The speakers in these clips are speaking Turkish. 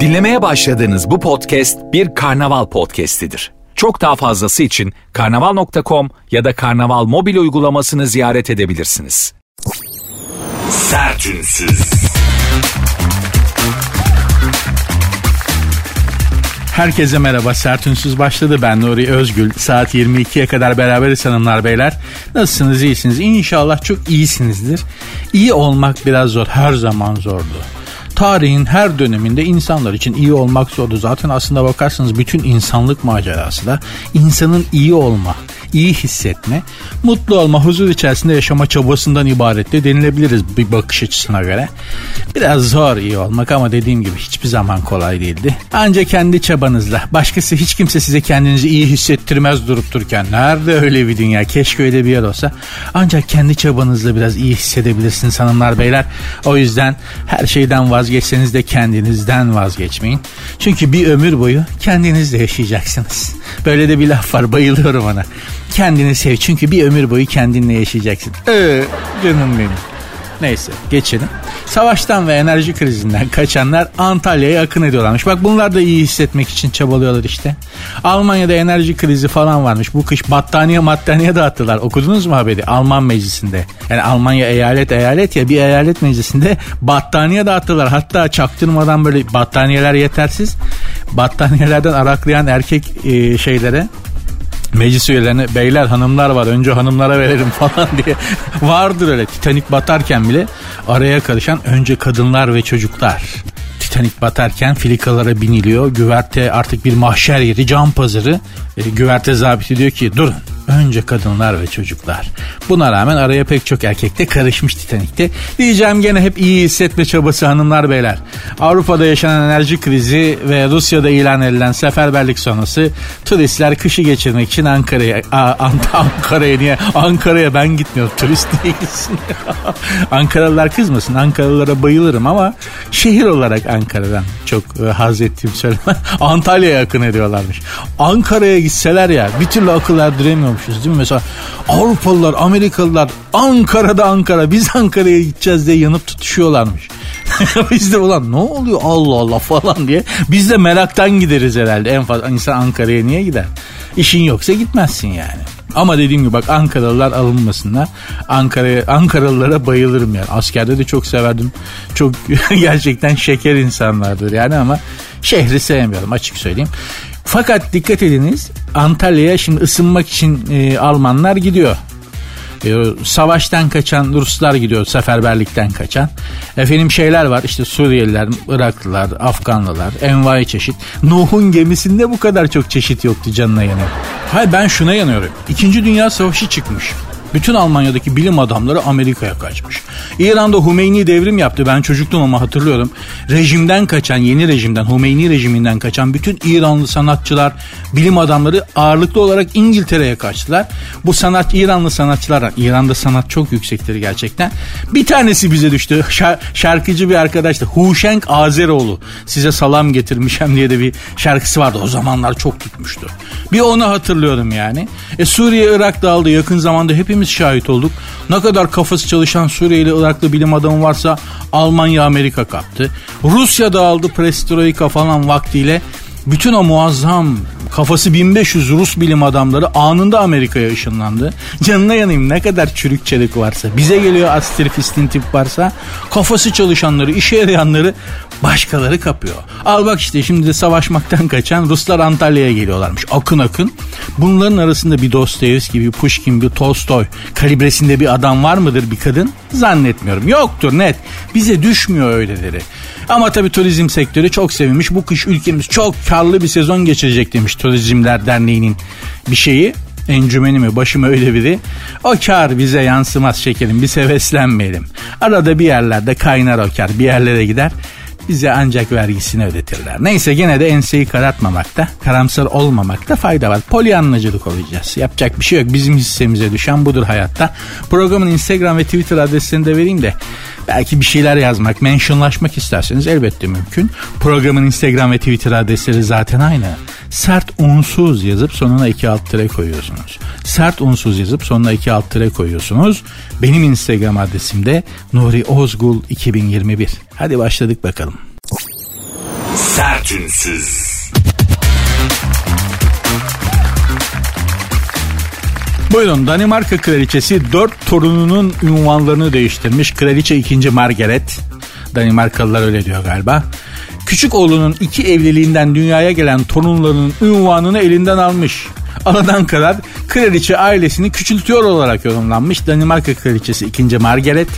Dinlemeye başladığınız bu podcast bir karnaval podcastidir. Çok daha fazlası için karnaval.com ya da karnaval mobil uygulamasını ziyaret edebilirsiniz. Sertünsüz. Herkese merhaba. Sertünsüz başladı. Ben Nuri Özgül. Saat 22'ye kadar beraberiz hanımlar beyler. Nasılsınız? iyisiniz? İnşallah çok iyisinizdir. İyi olmak biraz zor. Her zaman zordu tarihin her döneminde insanlar için iyi olmak zordu. Zaten aslında bakarsanız bütün insanlık macerası da insanın iyi olma, iyi hissetme, mutlu olma, huzur içerisinde yaşama çabasından ibaret de denilebiliriz bir bakış açısına göre. Biraz zor iyi olmak ama dediğim gibi hiçbir zaman kolay değildi. Ancak kendi çabanızla. Başkası hiç kimse size kendinizi iyi hissettirmez durup dururken. Nerede öyle bir dünya? Keşke öyle bir yer olsa. Ancak kendi çabanızla biraz iyi hissedebilirsiniz hanımlar beyler. O yüzden her şeyden vazgeçseniz de kendinizden vazgeçmeyin. Çünkü bir ömür boyu kendinizle yaşayacaksınız. Böyle de bir laf var bayılıyorum ona. Kendini sev çünkü bir ömür boyu kendinle yaşayacaksın. Ee, canım benim. Neyse geçelim. Savaştan ve enerji krizinden kaçanlar Antalya'ya akın ediyorlarmış. Bak bunlar da iyi hissetmek için çabalıyorlar işte. Almanya'da enerji krizi falan varmış. Bu kış battaniye battaniye dağıttılar. Okudunuz mu haberi? Alman meclisinde. Yani Almanya eyalet eyalet ya bir eyalet meclisinde battaniye dağıttılar. Hatta çaktırmadan böyle battaniyeler yetersiz. Battaniyelerden araklayan erkek e, şeylere meclis üyelerine beyler hanımlar var önce hanımlara verelim falan diye vardır öyle Titanik batarken bile araya karışan önce kadınlar ve çocuklar. Titanik batarken filikalara biniliyor. Güverte artık bir mahşer yeri, cam pazarı. E, güverte zabiti diyor ki durun Önce kadınlar ve çocuklar. Buna rağmen araya pek çok erkek de karışmış Titanik'te. Diyeceğim gene hep iyi hissetme çabası hanımlar beyler. Avrupa'da yaşanan enerji krizi ve Rusya'da ilan edilen seferberlik sonrası turistler kışı geçirmek için Ankara'ya Ankara'ya niye Ankara'ya ben gitmiyorum turist değilsin. Ankaralılar kızmasın Ankaralılara bayılırım ama şehir olarak Ankara'dan çok e, haz ettiğim söyleme Antalya'ya yakın ediyorlarmış. Ankara'ya gitseler ya bir türlü akıl erdiremiyorum anlıyormuşuz değil mi? Mesela Avrupalılar, Amerikalılar Ankara'da Ankara biz Ankara'ya gideceğiz diye yanıp tutuşuyorlarmış. biz de ulan ne oluyor Allah Allah falan diye. Biz de meraktan gideriz herhalde. En fazla insan Ankara'ya niye gider? İşin yoksa gitmezsin yani. Ama dediğim gibi bak Ankaralılar alınmasınlar. Ankara'ya Ankaralılara bayılırım yani. Askerde de çok severdim. Çok gerçekten şeker insanlardır yani ama şehri sevmiyorum açık söyleyeyim. Fakat dikkat ediniz Antalya'ya şimdi ısınmak için e, Almanlar gidiyor. E, savaştan kaçan Ruslar gidiyor seferberlikten kaçan. Efendim şeyler var işte Suriyeliler, Iraklılar, Afganlılar, envai çeşit. Nuh'un gemisinde bu kadar çok çeşit yoktu canına yanıyor. Hayır ben şuna yanıyorum. İkinci Dünya Savaşı çıkmış. Bütün Almanya'daki bilim adamları Amerika'ya kaçmış. İran'da Humeyni devrim yaptı. Ben çocuktum ama hatırlıyorum. Rejimden kaçan, yeni rejimden, Humeyni rejiminden kaçan bütün İranlı sanatçılar, bilim adamları ağırlıklı olarak İngiltere'ye kaçtılar. Bu sanat İranlı sanatçılar, İran'da sanat çok yüksektir gerçekten. Bir tanesi bize düştü. şarkıcı bir arkadaştı. Huşenk Azeroğlu. Size salam getirmişem diye de bir şarkısı vardı. O zamanlar çok tutmuştu. Bir onu hatırlıyorum yani. E Suriye, Irak dağıldı. Yakın zamanda hepimiz hepimiz şahit olduk. Ne kadar kafası çalışan Suriyeli Iraklı bilim adamı varsa Almanya Amerika kaptı. Rusya da aldı Perestroika falan vaktiyle bütün o muazzam kafası 1500 Rus bilim adamları anında Amerika'ya ışınlandı. Canına yanayım ne kadar çürük çelik varsa bize geliyor astrifistin tip varsa kafası çalışanları işe yarayanları başkaları kapıyor. Al bak işte şimdi de savaşmaktan kaçan Ruslar Antalya'ya geliyorlarmış akın akın. Bunların arasında bir Dostoyevski bir Pushkin bir Tolstoy kalibresinde bir adam var mıdır bir kadın? Zannetmiyorum yoktur net bize düşmüyor öyleleri. Ama tabii turizm sektörü çok sevinmiş. Bu kış ülkemiz çok karlı bir sezon geçirecek demiş Turizmler Derneği'nin bir şeyi. Encümeni mi başım öyle biri. O kar bize yansımaz şekerim biz heveslenmeyelim. Arada bir yerlerde kaynar o kar bir yerlere gider bize ancak vergisini ödetirler. Neyse gene de enseyi karartmamakta, karamsar olmamakta fayda var. Polyanlacılık olacağız. Yapacak bir şey yok. Bizim hissemize düşen budur hayatta. Programın Instagram ve Twitter adresini de vereyim de Belki bir şeyler yazmak, mentionlaşmak isterseniz elbette mümkün. Programın Instagram ve Twitter adresleri zaten aynı. Sert unsuz yazıp sonuna iki alt tire koyuyorsunuz. Sert unsuz yazıp sonuna iki alt tire koyuyorsunuz. Benim Instagram adresim de Nuri Ozgul 2021. Hadi başladık bakalım. Sertünsüz. Buyurun Danimarka kraliçesi dört torununun ünvanlarını değiştirmiş. Kraliçe 2. Margaret. Danimarkalılar öyle diyor galiba. Küçük oğlunun iki evliliğinden dünyaya gelen torunlarının ünvanını elinden almış. Anadan kadar kraliçe ailesini küçültüyor olarak yorumlanmış. Danimarka kraliçesi 2. Margaret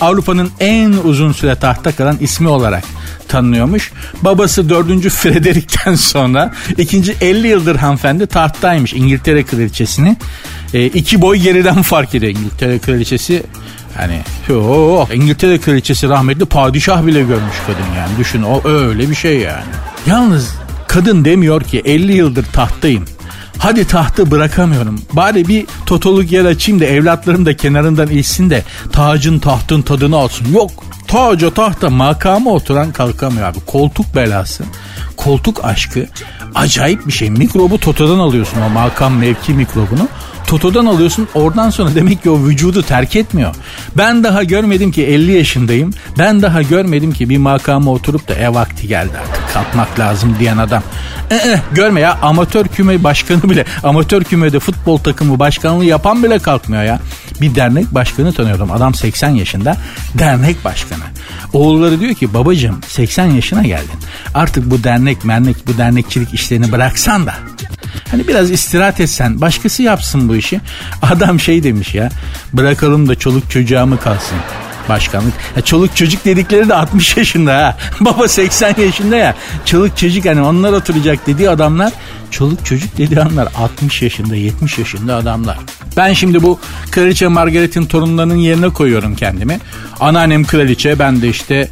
Avrupa'nın en uzun süre tahta kalan ismi olarak tanınıyormuş. Babası 4. Frederick'ten sonra ikinci 50 yıldır hanımefendi tahttaymış İngiltere kraliçesini. E, iki boy geriden fark ediyor İngiltere kraliçesi. Hani oh, İngiltere kraliçesi rahmetli padişah bile görmüş kadın yani. Düşün o öyle bir şey yani. Yalnız kadın demiyor ki 50 yıldır tahttayım. Hadi tahtı bırakamıyorum. Bari bir totoluk yer açayım da evlatlarım da kenarından içsin de tacın tahtın tadını alsın. Yok taca tahta makama oturan kalkamıyor abi. Koltuk belası, koltuk aşkı acayip bir şey. Mikrobu totodan alıyorsun o makam mevki mikrobunu. Toto'dan alıyorsun oradan sonra demek ki o vücudu terk etmiyor. Ben daha görmedim ki 50 yaşındayım. Ben daha görmedim ki bir makama oturup da ev vakti geldi artık kalkmak lazım diyen adam. Ee, görme ya amatör küme başkanı bile amatör kümede futbol takımı başkanlığı yapan bile kalkmıyor ya. Bir dernek başkanı tanıyorum adam 80 yaşında dernek başkanı. Oğulları diyor ki babacığım 80 yaşına geldin artık bu dernek mernek bu dernekçilik işlerini bıraksan da Hani biraz istirahat etsen başkası yapsın bu işi. Adam şey demiş ya bırakalım da çoluk çocuğa mı kalsın başkanlık. Ya çoluk çocuk dedikleri de 60 yaşında ha. Baba 80 yaşında ya. Çoluk çocuk hani onlar oturacak dediği adamlar çoluk çocuk dediği adamlar 60 yaşında 70 yaşında adamlar. Ben şimdi bu kraliçe Margaret'in torunlarının yerine koyuyorum kendimi. Anneannem kraliçe ben de işte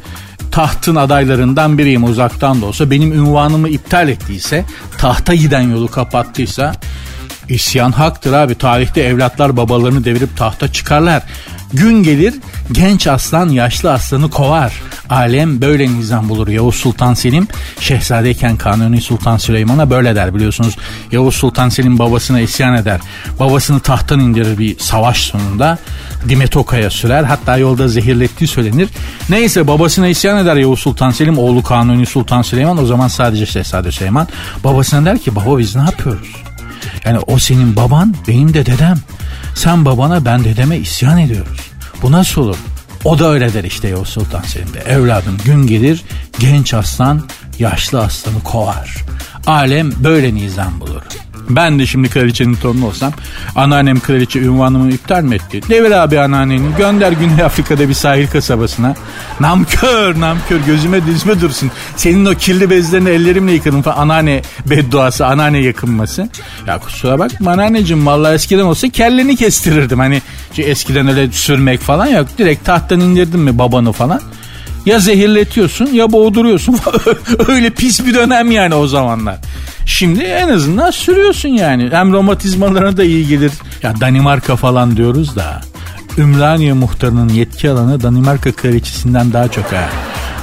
tahtın adaylarından biriyim. Uzaktan da olsa benim ünvanımı iptal ettiyse tahta giden yolu kapattıysa isyan haktır abi. Tarihte evlatlar babalarını devirip tahta çıkarlar. Gün gelir genç aslan yaşlı aslanı kovar alem böyle nizam bulur Yavuz Sultan Selim şehzadeyken Kanuni Sultan Süleyman'a böyle der biliyorsunuz Yavuz Sultan Selim babasına isyan eder babasını tahttan indirir bir savaş sonunda Dimetoka'ya sürer. Hatta yolda zehirlettiği söylenir. Neyse babasına isyan eder Yavuz Sultan Selim. Oğlu Kanuni Sultan Süleyman. O zaman sadece Şehzade Süleyman. Babasına der ki baba biz ne yapıyoruz? Yani o senin baban benim de dedem. Sen babana ben dedeme isyan ediyoruz. Bu nasıl olur? O da öyle der işte Yavuz Sultan Selim de. Evladım gün gelir genç aslan yaşlı aslanı kovar. Alem böyle nizam bulur. Ben de şimdi kraliçenin torunu olsam anneannem kraliçe ünvanımı iptal mi etti? Devir abi anneanneni gönder Güney Afrika'da bir sahil kasabasına. Namkör namkör gözüme dizme dursun. Senin o kirli bezlerini ellerimle yıkadım falan. Anneanne bedduası anneanne yakınması. Ya kusura bakma anneanneciğim vallahi eskiden olsa kelleni kestirirdim. Hani eskiden öyle sürmek falan yok. Direkt tahttan indirdim mi babanı falan. Ya zehirletiyorsun ya boğduruyorsun. Öyle pis bir dönem yani o zamanlar. Şimdi en azından sürüyorsun yani. Hem romatizmalarına da iyi gelir. Ya Danimarka falan diyoruz da. Ümraniye muhtarının yetki alanı Danimarka kraliçesinden daha çok ha.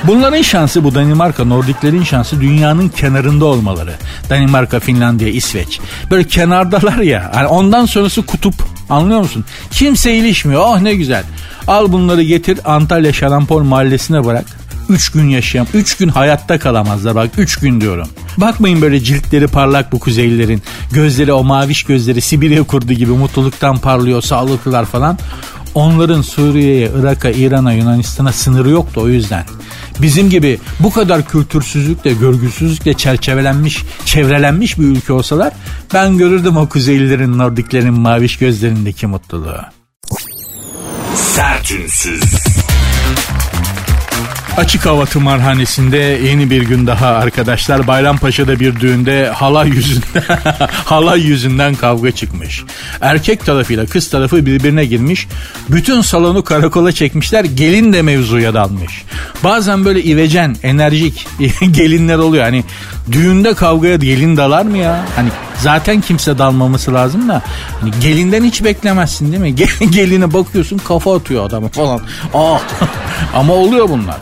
Bunların şansı bu Danimarka, Nordiklerin şansı dünyanın kenarında olmaları. Danimarka, Finlandiya, İsveç. Böyle kenardalar ya. Yani ondan sonrası kutup. Anlıyor musun? Kimse ilişmiyor. Oh ne güzel. Al bunları getir Antalya Şarampol mahallesine bırak. Üç gün yaşayan, üç gün hayatta kalamazlar bak üç gün diyorum. Bakmayın böyle ciltleri parlak bu kuzeylilerin. Gözleri o maviş gözleri Sibirya kurdu gibi mutluluktan parlıyor sağlıklılar falan. Onların Suriye'ye, Irak'a, İran'a, Yunanistan'a sınırı yoktu o yüzden. Bizim gibi bu kadar kültürsüzlükle, görgüsüzlükle çerçevelenmiş, çevrelenmiş bir ülke olsalar ben görürdüm o kuzeylilerin, Nordiklerin maviş gözlerindeki mutluluğu. Sertünsüz. Açık hava tımarhanesinde yeni bir gün daha arkadaşlar. Bayrampaşa'da bir düğünde halay yüzünden halay yüzünden kavga çıkmış. Erkek tarafıyla kız tarafı birbirine girmiş. Bütün salonu karakola çekmişler. Gelin de mevzuya dalmış. Bazen böyle ivecen, enerjik gelinler oluyor. Hani düğünde kavgaya gelin dalar mı ya? Hani Zaten kimse dalmaması lazım da hani gelinden hiç beklemezsin değil mi? Geline bakıyorsun kafa atıyor adamı falan. Aa ama oluyor bunlar.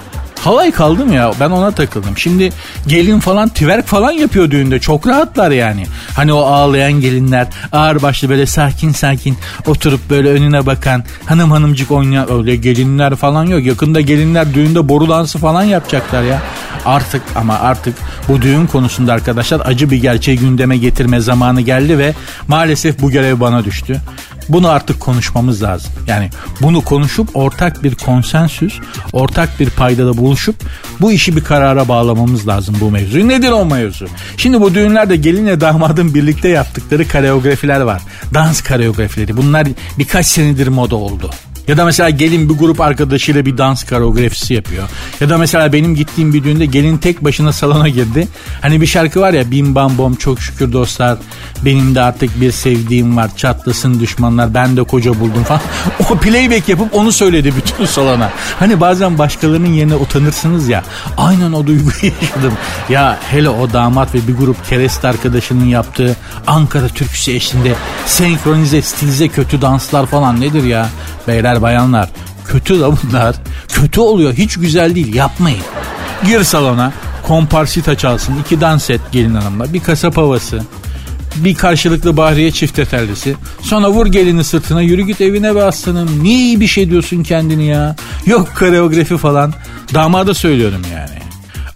Halay kaldım ya ben ona takıldım. Şimdi gelin falan twerk falan yapıyor düğünde çok rahatlar yani. Hani o ağlayan gelinler ağır başlı böyle sakin sakin oturup böyle önüne bakan hanım hanımcık oynayan öyle gelinler falan yok. Yakında gelinler düğünde boru dansı falan yapacaklar ya. Artık ama artık bu düğün konusunda arkadaşlar acı bir gerçeği gündeme getirme zamanı geldi ve maalesef bu görev bana düştü. Bunu artık konuşmamız lazım. Yani bunu konuşup ortak bir konsensüs, ortak bir paydada buluşup bu işi bir karara bağlamamız lazım bu mevzuyu. Nedir o mevzu? Şimdi bu düğünlerde gelinle damadın birlikte yaptıkları koreografiler var. Dans koreografileri. Bunlar birkaç senedir moda oldu. Ya da mesela gelin bir grup arkadaşıyla bir dans koreografisi yapıyor. Ya da mesela benim gittiğim bir düğünde gelin tek başına salona girdi. Hani bir şarkı var ya bim bam bom çok şükür dostlar. Benim de artık bir sevdiğim var. Çatlasın düşmanlar ben de koca buldum falan. O playback yapıp onu söyledi bütün salona. Hani bazen başkalarının yerine utanırsınız ya. Aynen o duyguyu yaşadım. Ya hele o damat ve bir grup kerest arkadaşının yaptığı Ankara türküsü eşliğinde senkronize stilize kötü danslar falan nedir ya? Beyler bayanlar kötü da bunlar. Kötü oluyor hiç güzel değil yapmayın. Gir salona komparsita çalsın iki dans et gelin hanımla bir kasap havası bir karşılıklı bahriye çift etellisi. Sonra vur gelini sırtına yürü git evine be aslanım. Niye iyi bir şey diyorsun kendini ya? Yok koreografi falan. Damada söylüyorum yani.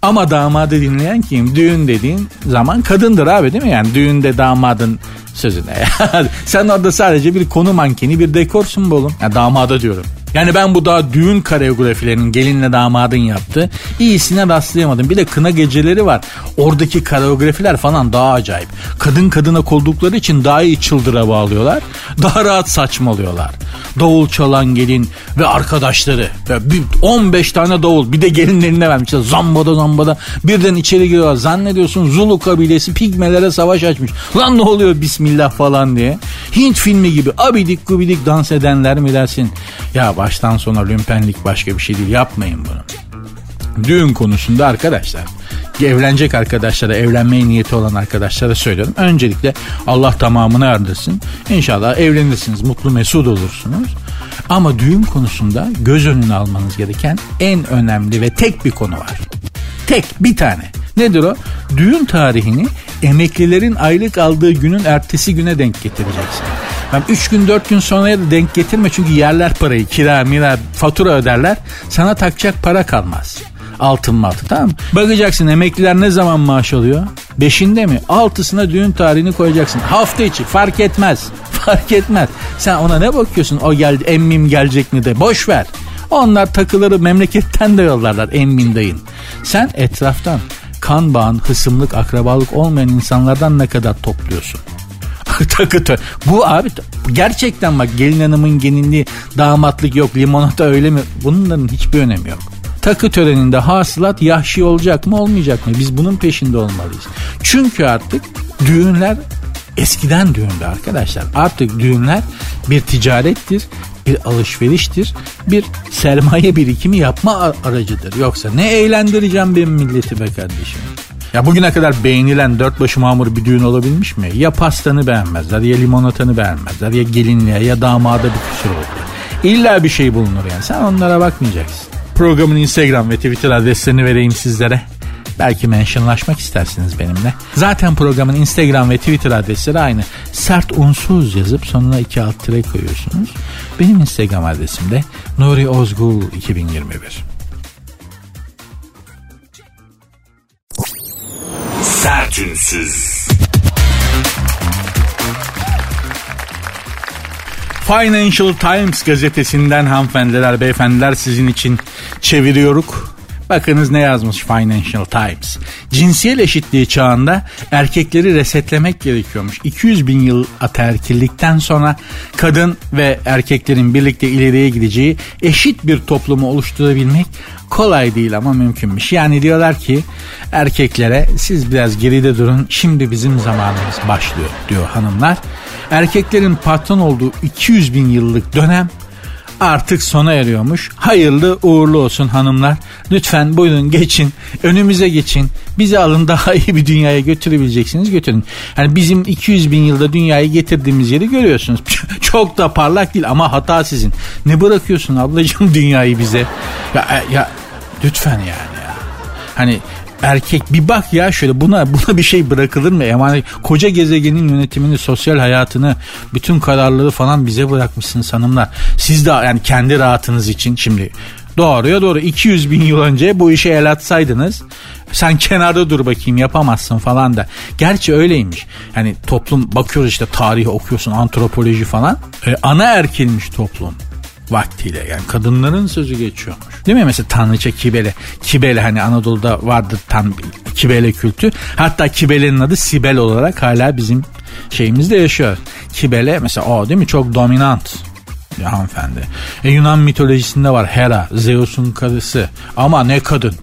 Ama damadı dinleyen kim? Düğün dediğin zaman kadındır abi değil mi? Yani düğünde damadın sözüne. Sen orada sadece bir konu mankeni bir dekorsun bu oğlum. Ya damada diyorum. Yani ben bu daha düğün koreografilerinin gelinle damadın yaptı. İyisine rastlayamadım. Bir de kına geceleri var. Oradaki koreografiler falan daha acayip. Kadın kadına koldukları için daha iyi çıldıra bağlıyorlar. Daha rahat saçmalıyorlar. Davul çalan gelin ve arkadaşları. Ve 15 tane davul bir de gelin eline vermişler. Zambada zambada birden içeri giriyorlar. Zannediyorsun Zulu kabilesi pigmelere savaş açmış. Lan ne oluyor bismillah falan diye. Hint filmi gibi abidik gubidik dans edenler mi dersin? Ya baştan sona lümpenlik başka bir şey değil. Yapmayın bunu. Düğün konusunda arkadaşlar evlenecek arkadaşlara evlenmeye niyeti olan arkadaşlara söylüyorum. Öncelikle Allah tamamını erdirsin. İnşallah evlenirsiniz mutlu mesut olursunuz. Ama düğün konusunda göz önüne almanız gereken en önemli ve tek bir konu var. Tek bir tane. Nedir o? Düğün tarihini emeklilerin aylık aldığı günün ertesi güne denk getireceksin. Ben 3 gün 4 gün sonraya da denk getirme çünkü yerler parayı kira mira fatura öderler sana takacak para kalmaz. Altın mı altın tamam mı? Bakacaksın emekliler ne zaman maaş alıyor? Beşinde mi? Altısına düğün tarihini koyacaksın. Hafta içi fark etmez. Fark etmez. Sen ona ne bakıyorsun? O geldi emmim gelecek mi de. Boş ver. Onlar takıları memleketten de yollarlar emmin dayın. Sen etraftan kan bağın, hısımlık, akrabalık olmayan insanlardan ne kadar topluyorsun? takı tö. Bu abi gerçekten bak gelin hanımın gelinliği damatlık yok limonata öyle mi? Bunların hiçbir önemi yok. Takı töreninde hasılat yahşi olacak mı olmayacak mı? Biz bunun peşinde olmalıyız. Çünkü artık düğünler eskiden düğünde arkadaşlar. Artık düğünler bir ticarettir, bir alışveriştir, bir sermaye birikimi yapma aracıdır. Yoksa ne eğlendireceğim benim milleti be kardeşim. Ya bugüne kadar beğenilen dört başı mamur bir düğün olabilmiş mi? Ya pastanı beğenmezler, ya limonatanı beğenmezler, ya gelinliğe, ya damada bir kusur olur. İlla bir şey bulunur yani. Sen onlara bakmayacaksın. Programın Instagram ve Twitter adreslerini vereyim sizlere. Belki mentionlaşmak istersiniz benimle. Zaten programın Instagram ve Twitter adresleri aynı. Sert unsuz yazıp sonuna iki alt tire koyuyorsunuz. Benim Instagram adresim de Nuri Ozgul 2021. Sertünsüz. Financial Times gazetesinden hanımefendiler, beyefendiler sizin için çeviriyoruz. Bakınız ne yazmış Financial Times. Cinsiyel eşitliği çağında erkekleri resetlemek gerekiyormuş. 200 bin yıl ataerkillikten sonra kadın ve erkeklerin birlikte ileriye gideceği eşit bir toplumu oluşturabilmek kolay değil ama mümkünmüş. Yani diyorlar ki erkeklere siz biraz geride durun şimdi bizim zamanımız başlıyor diyor hanımlar. Erkeklerin patron olduğu 200 bin yıllık dönem artık sona eriyormuş. Hayırlı uğurlu olsun hanımlar. Lütfen buyurun geçin. Önümüze geçin. Bizi alın daha iyi bir dünyaya götürebileceksiniz götürün. Hani bizim 200 bin yılda dünyayı getirdiğimiz yeri görüyorsunuz. Çok da parlak değil ama hata sizin. Ne bırakıyorsun ablacığım dünyayı bize? Ya, ya lütfen yani ya. Hani erkek bir bak ya şöyle buna buna bir şey bırakılır mı? Yani koca gezegenin yönetimini, sosyal hayatını, bütün kararları falan bize bırakmışsınız hanımlar. Siz de yani kendi rahatınız için şimdi doğruya doğru 200 bin yıl önce bu işe el atsaydınız sen kenarda dur bakayım yapamazsın falan da. Gerçi öyleymiş. Hani toplum bakıyoruz işte tarihi okuyorsun antropoloji falan. E, ana erkilmiş toplum vaktiyle yani kadınların sözü geçiyormuş. Değil mi mesela Tanrıça Kibele. Kibele hani Anadolu'da vardır tam Kibele kültü. Hatta Kibele'nin adı Sibel olarak hala bizim şeyimizde yaşıyor. Kibele mesela o değil mi çok dominant hanımefendi. E, Yunan mitolojisinde var Hera, Zeus'un karısı. Ama ne kadın.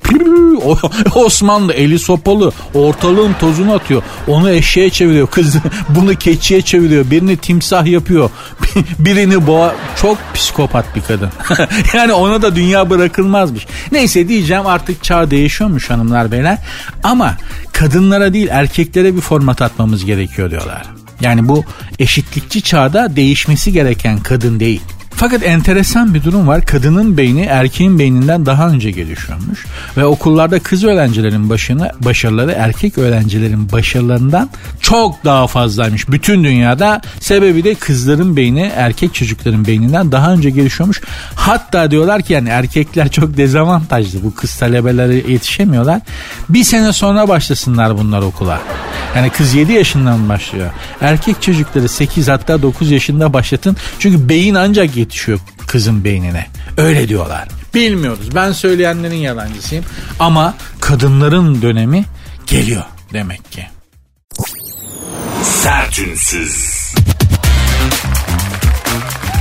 Osmanlı eli sopalı. Ortalığın tozunu atıyor. Onu eşeğe çeviriyor. Kız bunu keçiye çeviriyor. Birini timsah yapıyor. Birini boğa. Çok psikopat bir kadın. yani ona da dünya bırakılmazmış. Neyse diyeceğim artık çağ değişiyormuş hanımlar beyler. Ama kadınlara değil erkeklere bir format atmamız gerekiyor diyorlar. Yani bu eşitlikçi çağda değişmesi gereken kadın değil. Fakat enteresan bir durum var. Kadının beyni erkeğin beyninden daha önce gelişiyormuş. Ve okullarda kız öğrencilerin başına, başarıları erkek öğrencilerin başarılarından çok daha fazlaymış. Bütün dünyada sebebi de kızların beyni erkek çocukların beyninden daha önce gelişiyormuş. Hatta diyorlar ki yani erkekler çok dezavantajlı. Bu kız talebeleri yetişemiyorlar. Bir sene sonra başlasınlar bunlar okula. Yani kız 7 yaşından başlıyor. Erkek çocukları 8 hatta 9 yaşında başlatın. Çünkü beyin ancak yetişiyor kızın beynine. Öyle diyorlar. Bilmiyoruz. Ben söyleyenlerin yalancısıyım. Ama kadınların dönemi geliyor demek ki. Sertünsüz.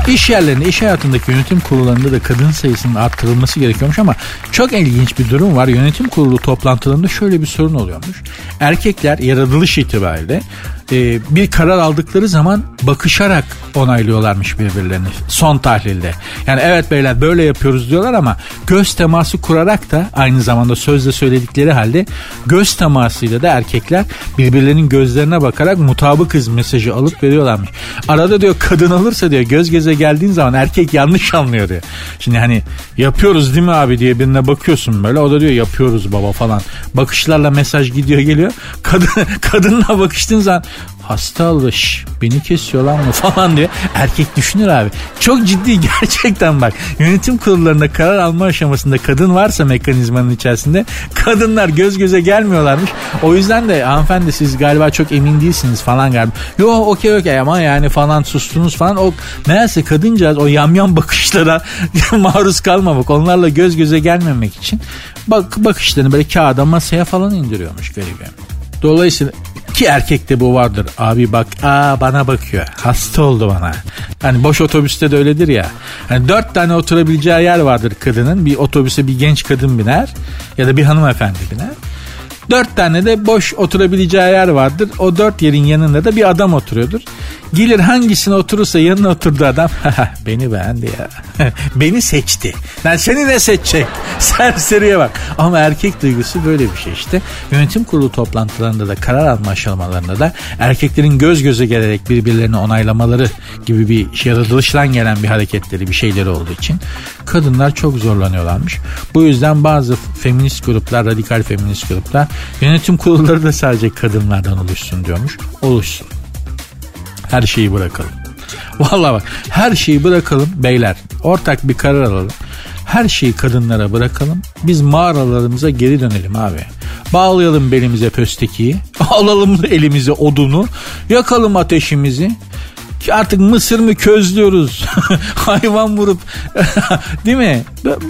İş yerlerinde, iş hayatındaki yönetim kurullarında da kadın sayısının arttırılması gerekiyormuş ama çok ilginç bir durum var. Yönetim kurulu toplantılarında şöyle bir sorun oluyormuş. Erkekler yaratılış itibariyle e, bir karar aldıkları zaman bakışarak onaylıyorlarmış birbirlerini son tahlilde. Yani evet beyler böyle yapıyoruz diyorlar ama göz teması kurarak da aynı zamanda sözle söyledikleri halde göz temasıyla da erkekler birbirlerinin gözlerine bakarak mutabıkız mesajı alıp veriyorlarmış. Arada diyor kadın alırsa diyor göz göze geldiğin zaman erkek yanlış anlıyor diyor. Şimdi hani yapıyoruz değil mi abi diye birine bakıyorsun böyle o da diyor yapıyoruz baba falan. Bakışlarla mesaj gidiyor geliyor. Kadın, kadınla bakıştığın zaman hasta alış beni kesiyor lan mı falan diye erkek düşünür abi. Çok ciddi gerçekten bak yönetim kurullarında karar alma aşamasında kadın varsa mekanizmanın içerisinde kadınlar göz göze gelmiyorlarmış. O yüzden de hanımefendi siz galiba çok emin değilsiniz falan galiba. Yo okey okey ama yani falan sustunuz falan. O meğerse kadıncağız o yamyam bakışlara maruz kalmamak onlarla göz göze gelmemek için bak bakışlarını böyle kağıda masaya falan indiriyormuş garibim. Dolayısıyla ki erkekte bu vardır. Abi bak aa bana bakıyor. Hasta oldu bana. Hani boş otobüste de öyledir ya. Hani dört tane oturabileceği yer vardır kadının. Bir otobüse bir genç kadın biner ya da bir hanımefendi biner. Dört tane de boş oturabileceği yer vardır. O dört yerin yanında da bir adam oturuyordur. Gelir hangisine oturursa yanına oturdu adam. Beni beğendi ya. Beni seçti. Lan seni ne seçecek? Serseriye bak. Ama erkek duygusu böyle bir şey işte. Yönetim kurulu toplantılarında da karar alma aşamalarında da erkeklerin göz göze gelerek birbirlerini onaylamaları gibi bir yaratılıştan gelen bir hareketleri bir şeyleri olduğu için kadınlar çok zorlanıyorlarmış. Bu yüzden bazı feminist gruplar, radikal feminist gruplar yönetim kurulları da sadece kadınlardan oluşsun diyormuş. Oluşsun. Her şeyi bırakalım. Vallahi bak her şeyi bırakalım beyler. Ortak bir karar alalım. Her şeyi kadınlara bırakalım. Biz mağaralarımıza geri dönelim abi. Bağlayalım belimize pöstekiyi. Alalım elimize odunu. Yakalım ateşimizi. Artık mısır mı közlüyoruz. Hayvan vurup değil mi?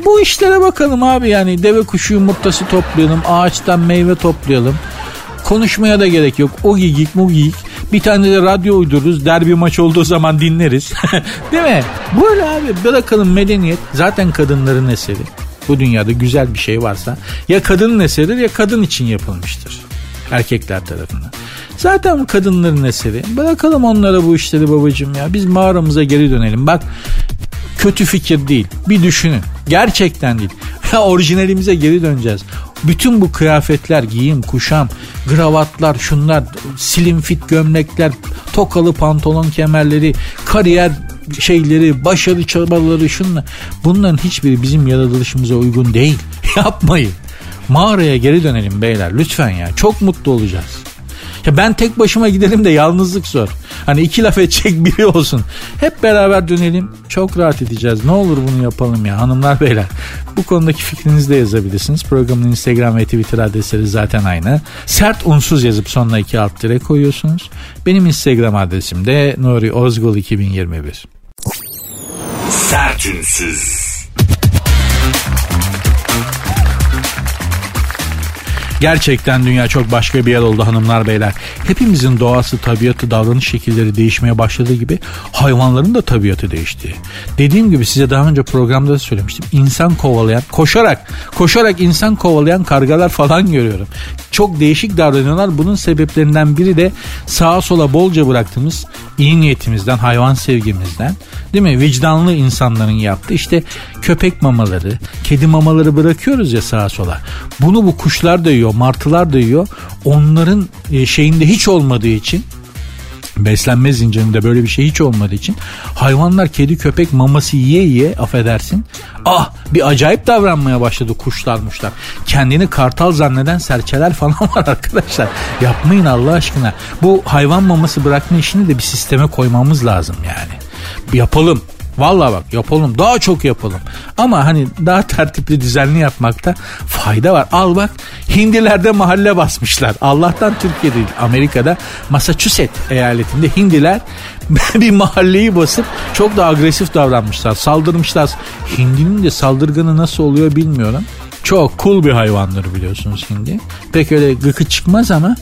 Bu işlere bakalım abi yani deve kuşu yumurtası toplayalım. Ağaçtan meyve toplayalım. Konuşmaya da gerek yok. O gigik mu gigik. Bir tane de radyo uydururuz. Derbi maç olduğu zaman dinleriz. Değil mi? Böyle abi bırakalım medeniyet. Zaten kadınların eseri. Bu dünyada güzel bir şey varsa ya kadının eseridir ya kadın için yapılmıştır. Erkekler tarafından. Zaten kadınların eseri. Bırakalım onlara bu işleri babacığım ya. Biz mağaramıza geri dönelim. Bak kötü fikir değil. Bir düşünün. Gerçekten değil. Ya orijinalimize geri döneceğiz. Bütün bu kıyafetler, giyim, kuşam, gravatlar, şunlar, slim fit gömlekler, tokalı pantolon kemerleri, kariyer şeyleri, başarı çabaları şunlar. Bunların hiçbiri bizim yaratılışımıza uygun değil. Yapmayın. Mağaraya geri dönelim beyler lütfen ya. Çok mutlu olacağız. Ya ben tek başıma gidelim de yalnızlık zor. Hani iki laf edecek biri olsun. Hep beraber dönelim. Çok rahat edeceğiz. Ne olur bunu yapalım ya hanımlar beyler. Bu konudaki fikrinizi de yazabilirsiniz. Programın Instagram ve Twitter adresleri zaten aynı. Sert unsuz yazıp sonuna iki alt dire koyuyorsunuz. Benim Instagram adresim de Nuri Ozgul 2021. Sertünsüz. Gerçekten dünya çok başka bir yer oldu hanımlar beyler. Hepimizin doğası, tabiatı, davranış şekilleri değişmeye başladığı gibi hayvanların da tabiatı değişti. Dediğim gibi size daha önce programda da söylemiştim. İnsan kovalayan, koşarak, koşarak insan kovalayan kargalar falan görüyorum. Çok değişik davranıyorlar. Bunun sebeplerinden biri de sağa sola bolca bıraktığımız iyi niyetimizden, hayvan sevgimizden, değil mi? Vicdanlı insanların yaptığı işte köpek mamaları, kedi mamaları bırakıyoruz ya sağa sola. Bunu bu kuşlar da yiyor, martılar da yiyor. Onların e, şeyinde hiç olmadığı için beslenme zincirinde böyle bir şey hiç olmadığı için hayvanlar kedi köpek maması yiye yiye affedersin ah bir acayip davranmaya başladı kuşlar muşlar. Kendini kartal zanneden serçeler falan var arkadaşlar. Yapmayın Allah aşkına. Bu hayvan maması bırakma işini de bir sisteme koymamız lazım yani. Yapalım. Vallahi bak yapalım daha çok yapalım. Ama hani daha tertipli düzenli yapmakta fayda var. Al bak Hindilerde mahalle basmışlar. Allah'tan Türkiye değil Amerika'da Massachusetts eyaletinde Hindiler bir mahalleyi basıp çok da agresif davranmışlar. Saldırmışlar. Hindinin de saldırganı nasıl oluyor bilmiyorum. Çok cool bir hayvandır biliyorsunuz hindi. Pek öyle gıkı çıkmaz ama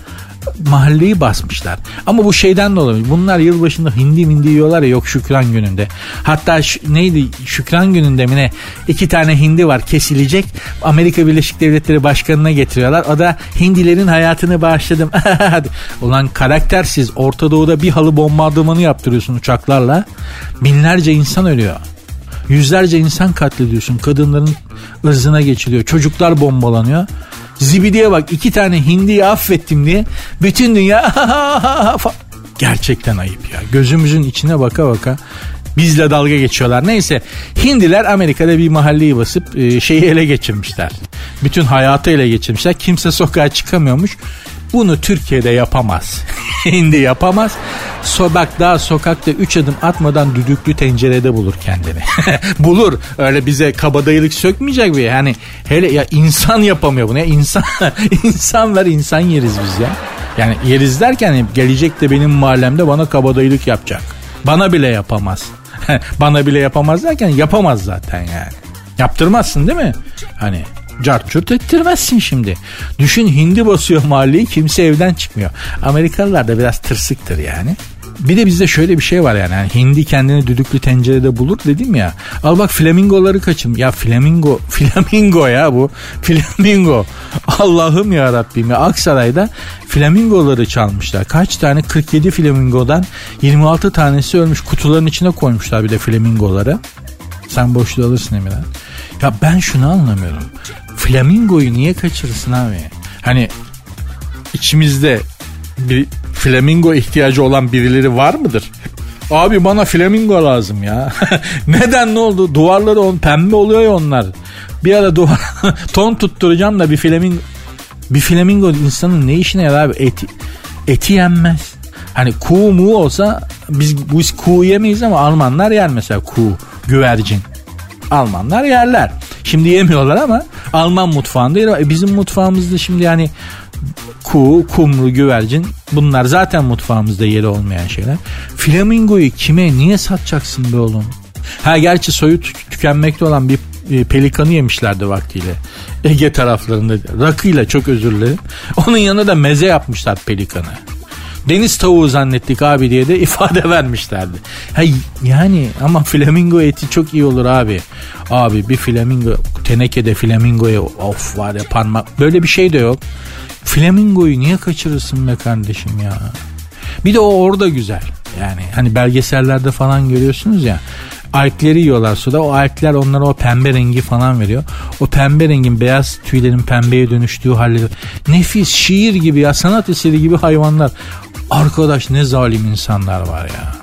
mahalleyi basmışlar. Ama bu şeyden de olabilir. Bunlar yılbaşında hindi mindi yiyorlar ya yok şükran gününde. Hatta neydi şükran gününde mi ne iki tane hindi var kesilecek. Amerika Birleşik Devletleri Başkanı'na getiriyorlar. O da hindilerin hayatını bağışladım. Ulan karaktersiz Orta Doğu'da bir halı bombardımanı yaptırıyorsun uçaklarla. Binlerce insan ölüyor. Yüzlerce insan katlediyorsun. Kadınların ırzına geçiliyor. Çocuklar bombalanıyor. Zibidiye bak iki tane hindiyi affettim diye bütün dünya gerçekten ayıp ya. Gözümüzün içine baka baka bizle dalga geçiyorlar. Neyse Hindiler Amerika'da bir mahalleyi basıp e, şeyi ele geçirmişler. Bütün hayatı ele geçirmişler. Kimse sokağa çıkamıyormuş. Bunu Türkiye'de yapamaz. Hindi yapamaz. So, bak daha sokakta 3 adım atmadan düdüklü tencerede bulur kendini. bulur. Öyle bize kabadayılık sökmeyecek bir. Yani hele ya insan yapamıyor bunu ya. İnsan, insan ver insan yeriz biz ya. Yani yeriz derken gelecek de benim mahallemde bana kabadayılık yapacak. Bana bile yapamaz. bana bile yapamaz derken yapamaz zaten yani. Yaptırmazsın değil mi? Hani cartçurt ettirmezsin şimdi. Düşün hindi basıyor mahalleyi kimse evden çıkmıyor. Amerikalılar da biraz tırsıktır yani. Bir de bizde şöyle bir şey var yani. yani hindi kendini düdüklü tencerede bulur dedim ya. Al bak flamingoları kaçın. Ya flamingo, flamingo ya bu. Flamingo. Allah'ım ya Rabbim ya. Aksaray'da flamingoları çalmışlar. Kaç tane? 47 flamingodan 26 tanesi ölmüş. Kutuların içine koymuşlar bir de flamingoları. Sen boşluğu alırsın Emirhan. Ya ben şunu anlamıyorum. Flamingoyu niye kaçırırsın abi? Hani içimizde bir flamingo ihtiyacı olan birileri var mıdır? Abi bana flamingo lazım ya. Neden ne oldu? Duvarları on pembe oluyor ya onlar. Bir ara duvar ton tutturacağım da bir flamingo bir flamingo insanın ne işine yarar abi? Eti, eti yenmez. Hani kuğu mu olsa biz, biz kuğu yemeyiz ama Almanlar yer mesela kuğu, güvercin. Almanlar yerler. Şimdi yemiyorlar ama Alman mutfağında e bizim mutfağımızda şimdi yani kuğu, kumru, güvercin bunlar zaten mutfağımızda yeri olmayan şeyler. Flamingoyu kime niye satacaksın be oğlum? Ha gerçi soyu tükenmekte olan bir e, pelikanı yemişlerdi vaktiyle. Ege taraflarında rakıyla çok özür dilerim. Onun yanına da meze yapmışlar pelikanı. Deniz tavuğu zannettik abi diye de ifade vermişlerdi. Ha, yani ama flamingo eti çok iyi olur abi. Abi bir flamingo tenekede flamingoya of var ya parmak böyle bir şey de yok. Flamingoyu niye kaçırırsın be kardeşim ya? Bir de o orada güzel. Yani hani belgesellerde falan görüyorsunuz ya Alkleri yiyorlar suda. O alkler onlara o pembe rengi falan veriyor. O pembe rengin beyaz tüylerin pembeye dönüştüğü halleri. Nefis şiir gibi ya sanat eseri gibi hayvanlar. Arkadaş ne zalim insanlar var ya.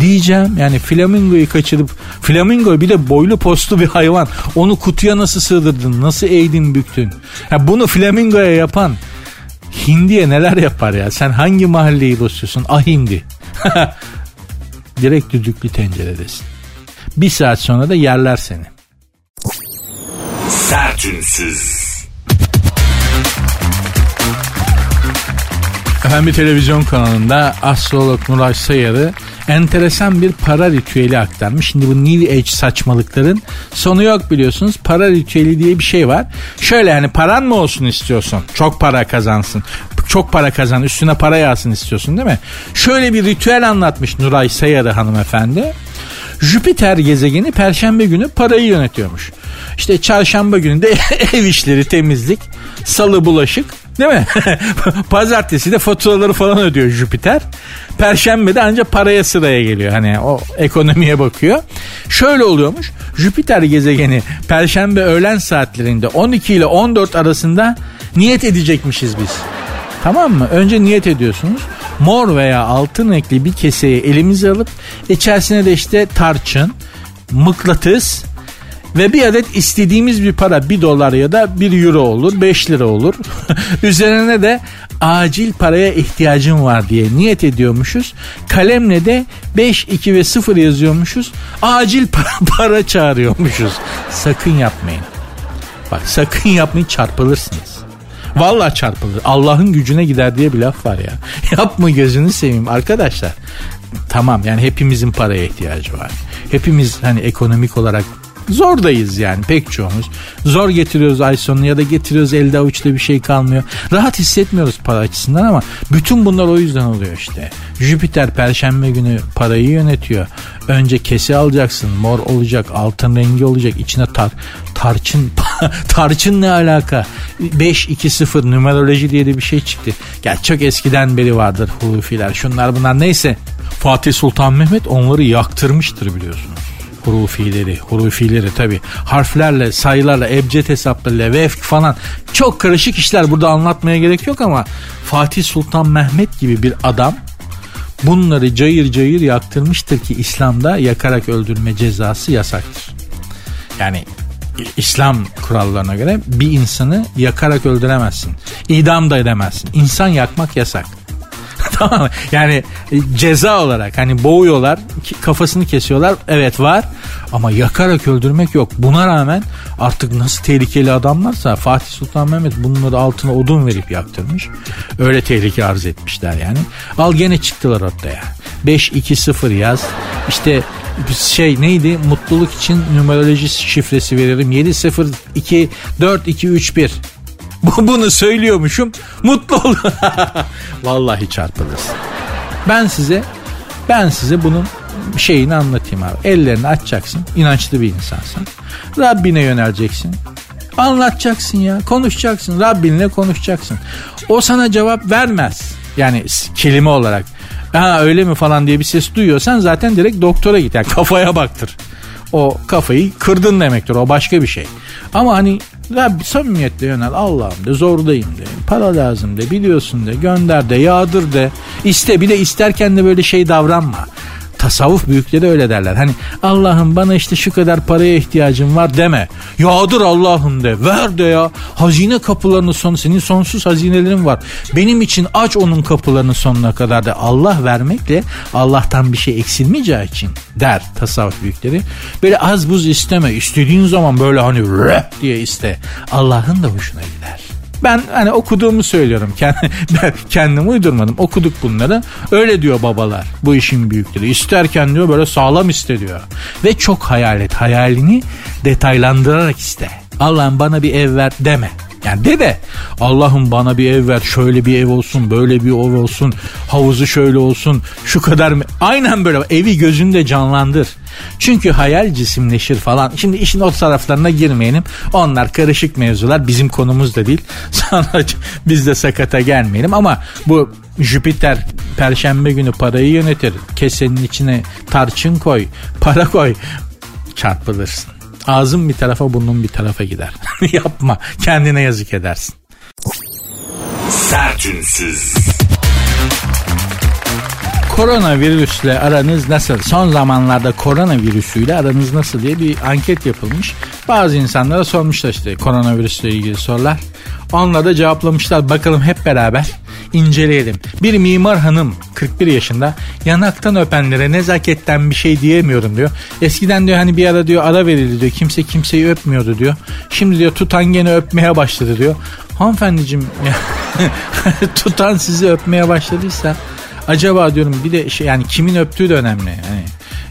Diyeceğim yani flamingoyu kaçırıp flamingo bir de boylu postlu bir hayvan. Onu kutuya nasıl sığdırdın? Nasıl eğdin büktün? Ya bunu flamingoya yapan Hindiye neler yapar ya? Sen hangi mahalleyi basıyorsun? Ah hindi. Direkt düdüklü tenceredesin. Bir saat sonra da yerler seni. Sertünsüz. Efendim bir televizyon kanalında astrolog Nuray Sayarı enteresan bir para ritüeli aktarmış. Şimdi bu New Age saçmalıkların sonu yok biliyorsunuz. Para ritüeli diye bir şey var. Şöyle yani paran mı olsun istiyorsun? Çok para kazansın. Çok para kazan üstüne para yağsın istiyorsun değil mi? Şöyle bir ritüel anlatmış Nuray Sayarı hanımefendi. Jüpiter gezegeni perşembe günü parayı yönetiyormuş. İşte çarşamba günü de ev işleri temizlik, salı bulaşık, Değil mi? Pazartesi de faturaları falan ödüyor Jüpiter. Perşembe de ancak paraya sıraya geliyor. Hani o ekonomiye bakıyor. Şöyle oluyormuş. Jüpiter gezegeni Perşembe öğlen saatlerinde 12 ile 14 arasında niyet edecekmişiz biz. Tamam mı? Önce niyet ediyorsunuz. Mor veya altın renkli bir keseye elimizi alıp içerisine de işte tarçın, mıknatıs, ve bir adet istediğimiz bir para 1 dolar ya da 1 euro olur 5 lira olur. Üzerine de acil paraya ihtiyacım var diye niyet ediyormuşuz. Kalemle de 5, 2 ve 0 yazıyormuşuz. Acil para, para çağırıyormuşuz. Sakın yapmayın. Bak sakın yapmayın çarpılırsınız. Vallahi çarpılır. Allah'ın gücüne gider diye bir laf var ya. Yapma gözünü seveyim arkadaşlar. Tamam yani hepimizin paraya ihtiyacı var. Hepimiz hani ekonomik olarak Zordayız yani pek çoğumuz. Zor getiriyoruz ay sonunu ya da getiriyoruz elde avuçta bir şey kalmıyor. Rahat hissetmiyoruz para açısından ama bütün bunlar o yüzden oluyor işte. Jüpiter perşembe günü parayı yönetiyor. Önce kese alacaksın mor olacak altın rengi olacak içine tar tarçın tarçın ne alaka 5-2-0 numeroloji diye de bir şey çıktı. Gel çok eskiden beri vardır hurufiler şunlar bunlar neyse Fatih Sultan Mehmet onları yaktırmıştır biliyorsunuz hurufileri, hurufileri tabi harflerle, sayılarla, ebced hesaplarıyla, vefk falan çok karışık işler burada anlatmaya gerek yok ama Fatih Sultan Mehmet gibi bir adam bunları cayır cayır yaktırmıştır ki İslam'da yakarak öldürme cezası yasaktır. Yani İslam kurallarına göre bir insanı yakarak öldüremezsin. İdam da edemezsin. İnsan yakmak yasak. tamam? Yani e, ceza olarak hani boğuyorlar kafasını kesiyorlar evet var ama yakarak öldürmek yok. Buna rağmen artık nasıl tehlikeli adamlarsa Fatih Sultan Mehmet bunları altına odun verip yaktırmış. Öyle tehlike arz etmişler yani. Al gene çıktılar ortaya. 5-2-0 yaz. İşte şey neydi mutluluk için numeroloji şifresi veririm 702 4231 bunu söylüyormuşum. Mutlu ol. Vallahi çarpılırsın. Ben size ben size bunun şeyini anlatayım abi. Ellerini açacaksın. İnançlı bir insansın. Rabbine yöneleceksin. Anlatacaksın ya. Konuşacaksın. Rabbinle konuşacaksın. O sana cevap vermez. Yani kelime olarak. Ha öyle mi falan diye bir ses duyuyorsan zaten direkt doktora git. Yani kafaya baktır. O kafayı kırdın demektir. O başka bir şey. Ama hani Rabbi samimiyetle yönel Allah'ım de zordayım de para lazım de biliyorsun de gönder de yağdır de iste bir de isterken de böyle şey davranma tasavvuf büyükleri öyle derler. Hani Allah'ım bana işte şu kadar paraya ihtiyacım var deme. Yağdır Allah'ım de ver de ya. Hazine kapılarının sonu senin sonsuz hazinelerin var. Benim için aç onun kapılarının sonuna kadar da Allah vermekle Allah'tan bir şey eksilmeyeceği için der tasavvuf büyükleri. Böyle az buz isteme. İstediğin zaman böyle hani rap diye iste. Allah'ın da hoşuna gider. Ben hani okuduğumu söylüyorum. Kendim uydurmadım. Okuduk bunları. Öyle diyor babalar. Bu işin büyükleri. İsterken diyor böyle sağlam iste diyor. Ve çok hayal et. Hayalini detaylandırarak iste. Allah'ım bana bir ev ver deme. Yani de de Allah'ım bana bir ev ver şöyle bir ev olsun böyle bir ev olsun havuzu şöyle olsun şu kadar mı? Aynen böyle evi gözünde canlandır. Çünkü hayal cisimleşir falan. Şimdi işin o taraflarına girmeyelim. Onlar karışık mevzular bizim konumuz da değil. Sonra biz de sakata gelmeyelim ama bu Jüpiter Perşembe günü parayı yönetir. Kesenin içine tarçın koy, para koy. Çarpılırsın. Ağzın bir tarafa burnun bir tarafa gider. Yapma kendine yazık edersin. Sertünsüz. Koronavirüsle aranız nasıl? Son zamanlarda koronavirüsüyle aranız nasıl diye bir anket yapılmış. Bazı insanlara sormuşlar işte koronavirüsle ilgili sorular. Onunla da cevaplamışlar. Bakalım hep beraber inceleyelim. Bir mimar hanım 41 yaşında yanaktan öpenlere nezaketten bir şey diyemiyorum diyor. Eskiden diyor hani bir ara diyor ara verildi diyor. Kimse kimseyi öpmüyordu diyor. Şimdi diyor tutan gene öpmeye başladı diyor. Hanımefendiciğim tutan sizi öpmeye başladıysa acaba diyorum bir de şey, yani kimin öptüğü de önemli. Yani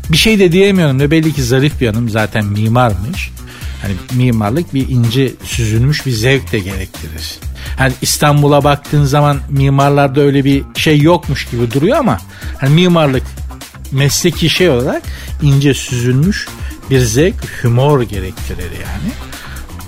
bir şey de diyemiyorum da belli ki zarif bir hanım zaten mimarmış. Hani mimarlık bir ince süzülmüş bir zevk de gerektirir. Hani İstanbul'a baktığın zaman mimarlarda öyle bir şey yokmuş gibi duruyor ama hani mimarlık mesleki şey olarak ince süzülmüş bir zevk, humor gerektirir yani.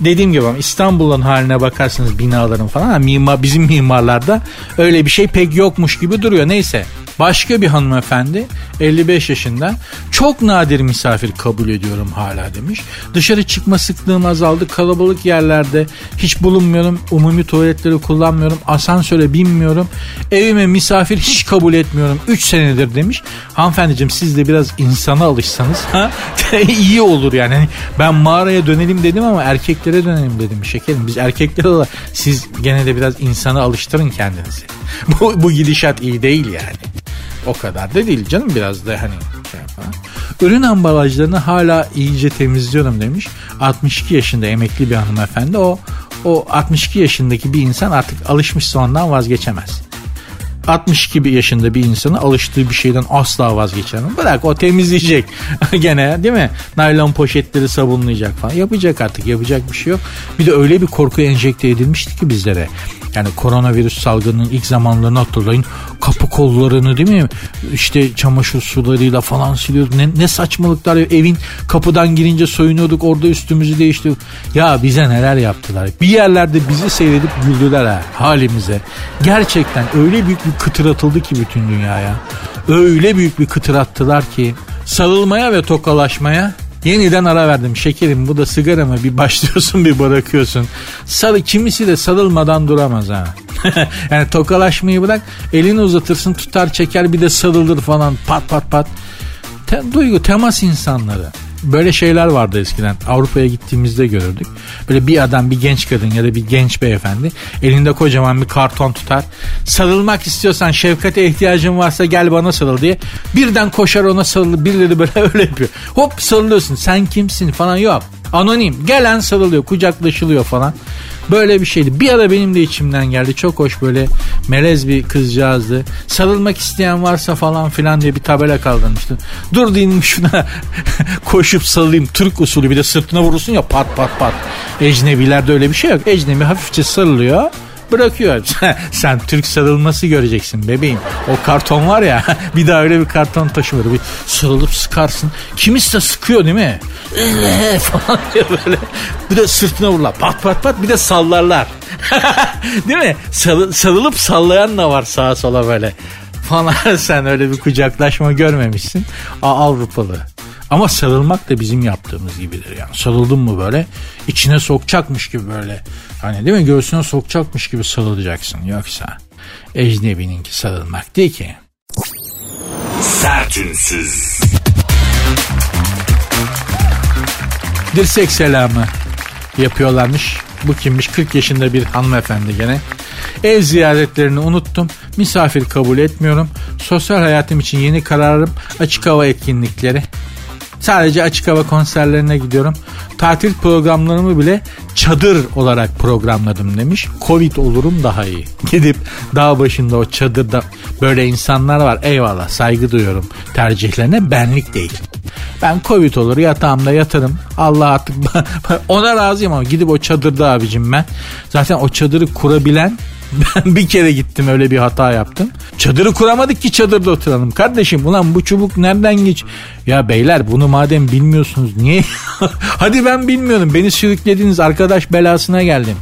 Dediğim gibi İstanbul'un haline bakarsanız binaların falan mimar bizim mimarlarda öyle bir şey pek yokmuş gibi duruyor. Neyse Başka bir hanımefendi 55 yaşında çok nadir misafir kabul ediyorum hala demiş. Dışarı çıkma sıklığım azaldı. Kalabalık yerlerde hiç bulunmuyorum. Umumi tuvaletleri kullanmıyorum. Asansöre binmiyorum. Evime misafir hiç kabul etmiyorum. 3 senedir demiş. Hanımefendiciğim siz de biraz insana alışsanız ha? iyi olur yani. Hani ben mağaraya dönelim dedim ama erkeklere dönelim dedim şekerim. Biz erkekler olarak siz gene de biraz insana alıştırın kendinizi. bu, bu gidişat iyi değil yani. O kadar da değil canım biraz da hani şey yapalım. Ürün ambalajlarını hala iyice temizliyorum demiş. 62 yaşında emekli bir hanımefendi. O o 62 yaşındaki bir insan artık alışmışsa ondan vazgeçemez. 62 yaşında bir insanı alıştığı bir şeyden asla vazgeçemem. Bırak o temizleyecek gene değil mi? Naylon poşetleri sabunlayacak falan. Yapacak artık yapacak bir şey yok. Bir de öyle bir korku enjekte edilmişti ki bizlere. Yani koronavirüs salgının ilk zamanlarını hatırlayın. Kapı kollarını değil mi? İşte çamaşır sularıyla falan siliyoruz. Ne, ne saçmalıklar. Evin kapıdan girince soyunuyorduk. Orada üstümüzü değiştiriyorduk. Ya bize neler yaptılar. Bir yerlerde bizi seyredip güldüler ha halimize. Gerçekten öyle büyük bir kıtır atıldı ki bütün dünyaya. Öyle büyük bir kıtır attılar ki sarılmaya ve tokalaşmaya Yeniden ara verdim şekerim bu da sigara mı bir başlıyorsun bir bırakıyorsun. Sarı kimisi de sarılmadan duramaz ha. yani tokalaşmayı bırak elini uzatırsın tutar çeker bir de sarılır falan pat pat pat. Te, duygu temas insanları. Böyle şeyler vardı eskiden. Avrupa'ya gittiğimizde görürdük. Böyle bir adam, bir genç kadın ya da bir genç beyefendi elinde kocaman bir karton tutar. Sarılmak istiyorsan, şefkate ihtiyacın varsa gel bana sarıl diye. Birden koşar ona sarılır. Birileri böyle öyle yapıyor. Hop sarılıyorsun. Sen kimsin falan yok. Anonim. Gelen sarılıyor, kucaklaşılıyor falan. Böyle bir şeydi. Bir ara benim de içimden geldi. Çok hoş böyle melez bir kızcağızdı. Sarılmak isteyen varsa falan filan diye bir tabela kaldırmıştı. Dur diyeyim şuna koşup sarılayım. Türk usulü bir de sırtına vurursun ya pat pat pat. Ecnebilerde öyle bir şey yok. Ecnebi hafifçe sarılıyor bırakıyor. Sen Türk sarılması göreceksin bebeğim. O karton var ya bir daha öyle bir karton taşımıyor. Bir sarılıp sıkarsın. Kimisi de sıkıyor değil mi? falan diyor böyle. Bir de sırtına vururlar. Pat pat pat bir de sallarlar. değil mi? Sarı, sarılıp sallayan da var sağa sola böyle falan sen öyle bir kucaklaşma görmemişsin. Aa, Avrupalı. Ama sarılmak da bizim yaptığımız gibidir yani. Sarıldın mı böyle içine sokacakmış gibi böyle. Hani değil mi göğsüne sokacakmış gibi sarılacaksın. Yoksa ecnebininki sarılmak değil ki. Sertünsüz. Dirsek selamı yapıyorlarmış. Bu kimmiş? 40 yaşında bir hanımefendi gene. Ev ziyaretlerini unuttum. Misafir kabul etmiyorum. Sosyal hayatım için yeni kararım açık hava etkinlikleri. Sadece açık hava konserlerine gidiyorum. Tatil programlarımı bile çadır olarak programladım demiş. Covid olurum daha iyi. Gidip dağ başında o çadırda böyle insanlar var. Eyvallah saygı duyuyorum tercihlerine benlik değil. Ben Covid olur yatağımda yatarım. Allah artık ona razıyım ama gidip o çadırda abicim ben. Zaten o çadırı kurabilen ben bir kere gittim öyle bir hata yaptım. Çadırı kuramadık ki çadırda oturalım. Kardeşim ulan bu çubuk nereden geç? Ya beyler bunu madem bilmiyorsunuz niye? Hadi ben bilmiyorum. Beni sürüklediniz arkadaş belasına geldim.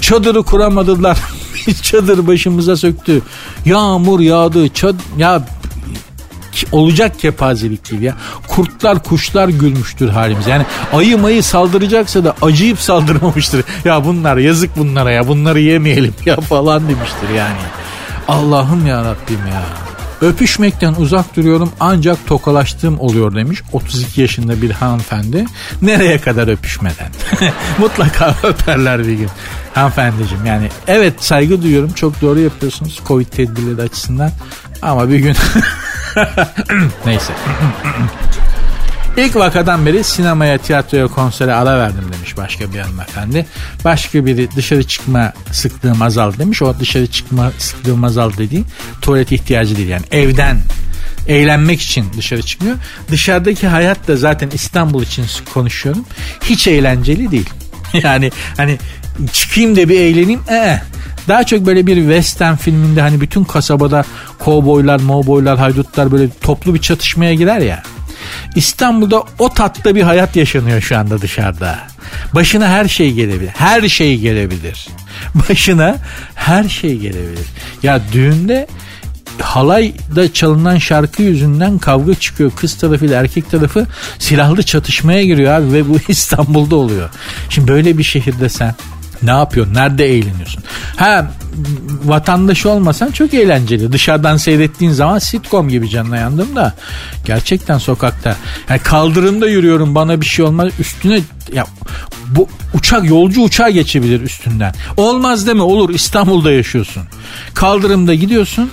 Çadırı kuramadılar. çadır başımıza söktü. Yağmur yağdı. Çad ya olacak kepazelik değil ya. Kurtlar kuşlar gülmüştür halimiz. Yani ayı mayı saldıracaksa da acıyıp saldırmamıştır. Ya bunlar yazık bunlara ya bunları yemeyelim ya falan demiştir yani. Allah'ım ya Rabbim ya. Öpüşmekten uzak duruyorum ancak tokalaştığım oluyor demiş 32 yaşında bir hanımefendi. Nereye kadar öpüşmeden? Mutlaka öperler bir gün. Hanımefendiciğim yani evet saygı duyuyorum çok doğru yapıyorsunuz Covid tedbirleri açısından ama bir gün neyse İlk vakadan beri sinemaya, tiyatroya, konsere ara verdim demiş başka bir hanımefendi. Başka biri dışarı çıkma sıklığım azaldı demiş. O dışarı çıkma sıklığım azaldı dediği tuvalet ihtiyacı değil yani evden eğlenmek için dışarı çıkmıyor. Dışarıdaki hayat da zaten İstanbul için konuşuyorum. Hiç eğlenceli değil. Yani hani çıkayım da bir eğleneyim. Ee, daha çok böyle bir western filminde hani bütün kasabada kovboylar, mowboylar, haydutlar böyle toplu bir çatışmaya girer ya. İstanbul'da o tatta bir hayat yaşanıyor şu anda dışarıda. Başına her şey gelebilir. Her şey gelebilir. Başına her şey gelebilir. Ya düğünde halayda çalınan şarkı yüzünden kavga çıkıyor. Kız tarafı ile erkek tarafı silahlı çatışmaya giriyor abi ve bu İstanbul'da oluyor. Şimdi böyle bir şehirde sen ne yapıyorsun? Nerede eğleniyorsun? Ha vatandaşı olmasan çok eğlenceli. Dışarıdan seyrettiğin zaman sitcom gibi canına yandım da. Gerçekten sokakta. Yani kaldırımda yürüyorum bana bir şey olmaz. Üstüne ya bu uçak yolcu uçağı geçebilir üstünden. Olmaz deme olur İstanbul'da yaşıyorsun. Kaldırımda gidiyorsun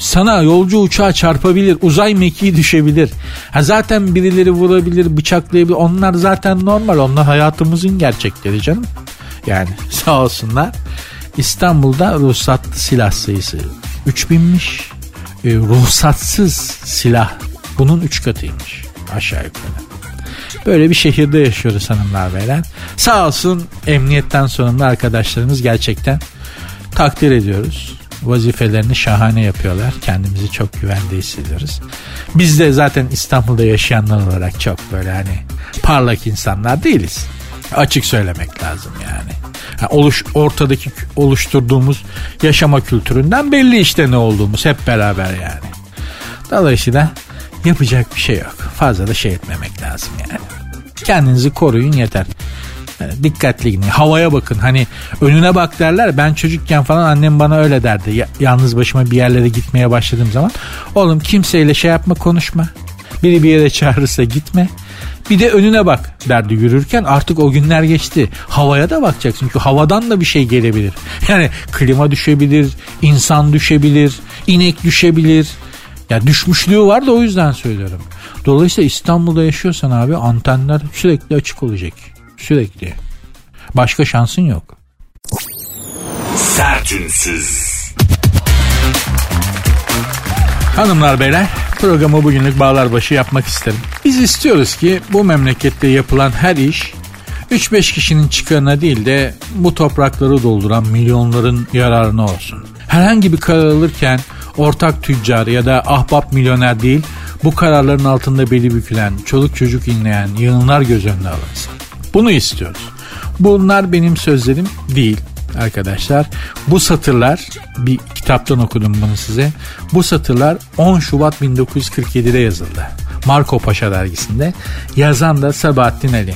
sana yolcu uçağı çarpabilir, uzay mekiği düşebilir. Ha zaten birileri vurabilir, bıçaklayabilir. Onlar zaten normal. Onlar hayatımızın gerçekleri canım. Yani sağ olsunlar. İstanbul'da ruhsatlı silah sayısı 3000'miş. E, ruhsatsız silah bunun 3 katıymış aşağı yukarı. Böyle bir şehirde yaşıyoruz hanımlar beyler. Sağ olsun emniyetten sorumlu arkadaşlarımız gerçekten takdir ediyoruz. Vazifelerini şahane yapıyorlar. Kendimizi çok güvende hissediyoruz. Biz de zaten İstanbul'da yaşayanlar olarak çok böyle hani parlak insanlar değiliz. Açık söylemek lazım yani. yani oluş ortadaki oluşturduğumuz yaşama kültüründen belli işte ne olduğumuz hep beraber yani. Dolayısıyla yapacak bir şey yok. Fazla da şey etmemek lazım yani. Kendinizi koruyun yeter. Yani dikkatli gidin. Havaya bakın. Hani önüne bak derler. Ben çocukken falan annem bana öyle derdi. Ya, yalnız başıma bir yerlere gitmeye başladığım zaman. Oğlum kimseyle şey yapma konuşma. Biri bir yere çağırırsa gitme. Bir de önüne bak derdi yürürken artık o günler geçti. Havaya da bakacaksın çünkü havadan da bir şey gelebilir. Yani klima düşebilir, insan düşebilir, inek düşebilir. Ya düşmüşlüğü var da o yüzden söylüyorum. Dolayısıyla İstanbul'da yaşıyorsan abi antenler sürekli açık olacak. Sürekli. Başka şansın yok. Sertünsüz. Hanımlar beyler programı bugünlük bağlar başı yapmak isterim. İstiyoruz ki bu memlekette yapılan her iş 3-5 kişinin çıkarına değil de bu toprakları dolduran milyonların yararına olsun. Herhangi bir karar alırken ortak tüccar ya da ahbap milyoner değil bu kararların altında beli bükülen, çoluk çocuk inleyen yığınlar göz önüne alınsın. Bunu istiyoruz. Bunlar benim sözlerim değil arkadaşlar. Bu satırlar bir kitaptan okudum bunu size. Bu satırlar 10 Şubat 1947'de yazıldı. Marco Paşa dergisinde. Yazan da Sabahattin Ali.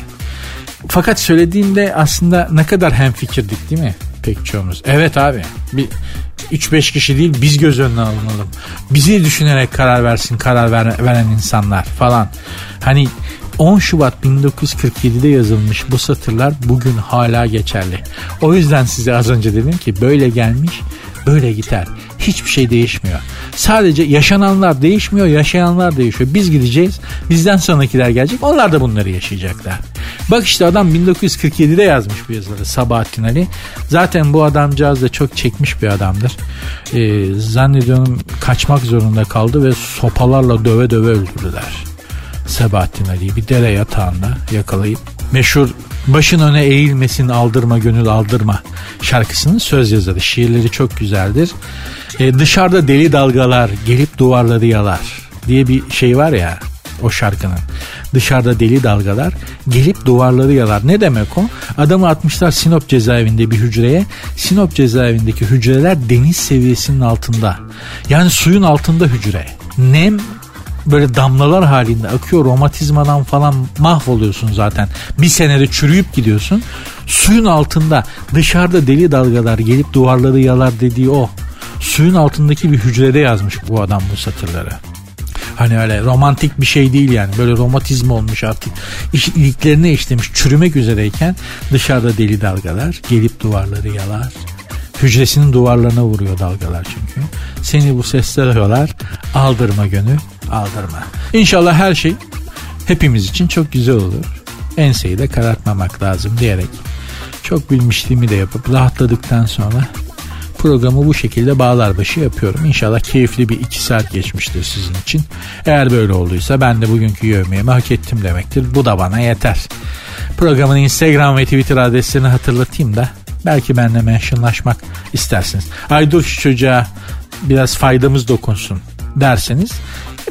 Fakat söylediğimde aslında ne kadar hemfikirdik değil mi? Pek çoğumuz. Evet abi. Bir 3-5 kişi değil biz göz önüne alınalım. Bizi düşünerek karar versin karar ver, veren insanlar falan. Hani 10 Şubat 1947'de yazılmış bu satırlar bugün hala geçerli. O yüzden size az önce dedim ki böyle gelmiş böyle gider. Hiçbir şey değişmiyor. Sadece yaşananlar değişmiyor, yaşayanlar değişiyor. Biz gideceğiz, bizden sonrakiler gelecek. Onlar da bunları yaşayacaklar. Bak işte adam 1947'de yazmış bu yazıları Sabahattin Ali. Zaten bu adamcağız da çok çekmiş bir adamdır. Ee, zannediyorum kaçmak zorunda kaldı ve sopalarla döve döve öldürdüler. Sebahattin Ali'yi bir dere yatağında yakalayıp meşhur başın öne eğilmesin aldırma gönül aldırma şarkısının söz yazarı. Şiirleri çok güzeldir. Ee, dışarıda deli dalgalar gelip duvarları yalar diye bir şey var ya o şarkının. Dışarıda deli dalgalar gelip duvarları yalar. Ne demek o? Adamı atmışlar Sinop cezaevinde bir hücreye. Sinop cezaevindeki hücreler deniz seviyesinin altında. Yani suyun altında hücre. Nem böyle damlalar halinde akıyor romatizmadan falan mahvoluyorsun zaten. Bir senede çürüyüp gidiyorsun. Suyun altında dışarıda deli dalgalar gelip duvarları yalar dediği o. Suyun altındaki bir hücrede yazmış bu adam bu satırları. Hani öyle romantik bir şey değil yani. Böyle romatizma olmuş artık. iliklerine işlemiş çürümek üzereyken dışarıda deli dalgalar gelip duvarları yalar. Hücresinin duvarlarına vuruyor dalgalar çünkü. Seni bu sesler arıyorlar. Aldırma gönül, aldırma. İnşallah her şey hepimiz için çok güzel olur. Enseyi de karartmamak lazım diyerek çok bilmişliğimi de yapıp rahatladıktan sonra programı bu şekilde bağlar başı yapıyorum. İnşallah keyifli bir iki saat geçmiştir sizin için. Eğer böyle olduysa ben de bugünkü yövmeyemi hak ettim demektir. Bu da bana yeter. Programın Instagram ve Twitter adreslerini hatırlatayım da belki benimle mentionlaşmak istersiniz. Ay dur şu çocuğa biraz faydamız dokunsun derseniz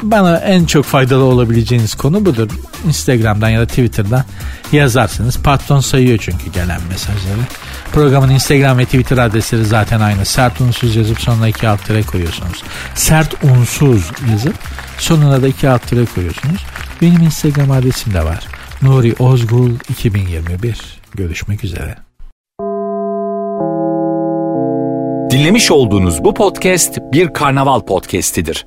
bana en çok faydalı olabileceğiniz konu budur. Instagram'dan ya da Twitter'dan yazarsınız. Patron sayıyor çünkü gelen mesajları. Programın Instagram ve Twitter adresleri zaten aynı. Sert unsuz yazıp sonuna iki alt tere koyuyorsunuz. Sert unsuz yazıp sonuna da iki alt tere koyuyorsunuz. Benim Instagram adresim de var. Nuri Ozgul 2021. Görüşmek üzere. Dinlemiş olduğunuz bu podcast bir karnaval podcastidir.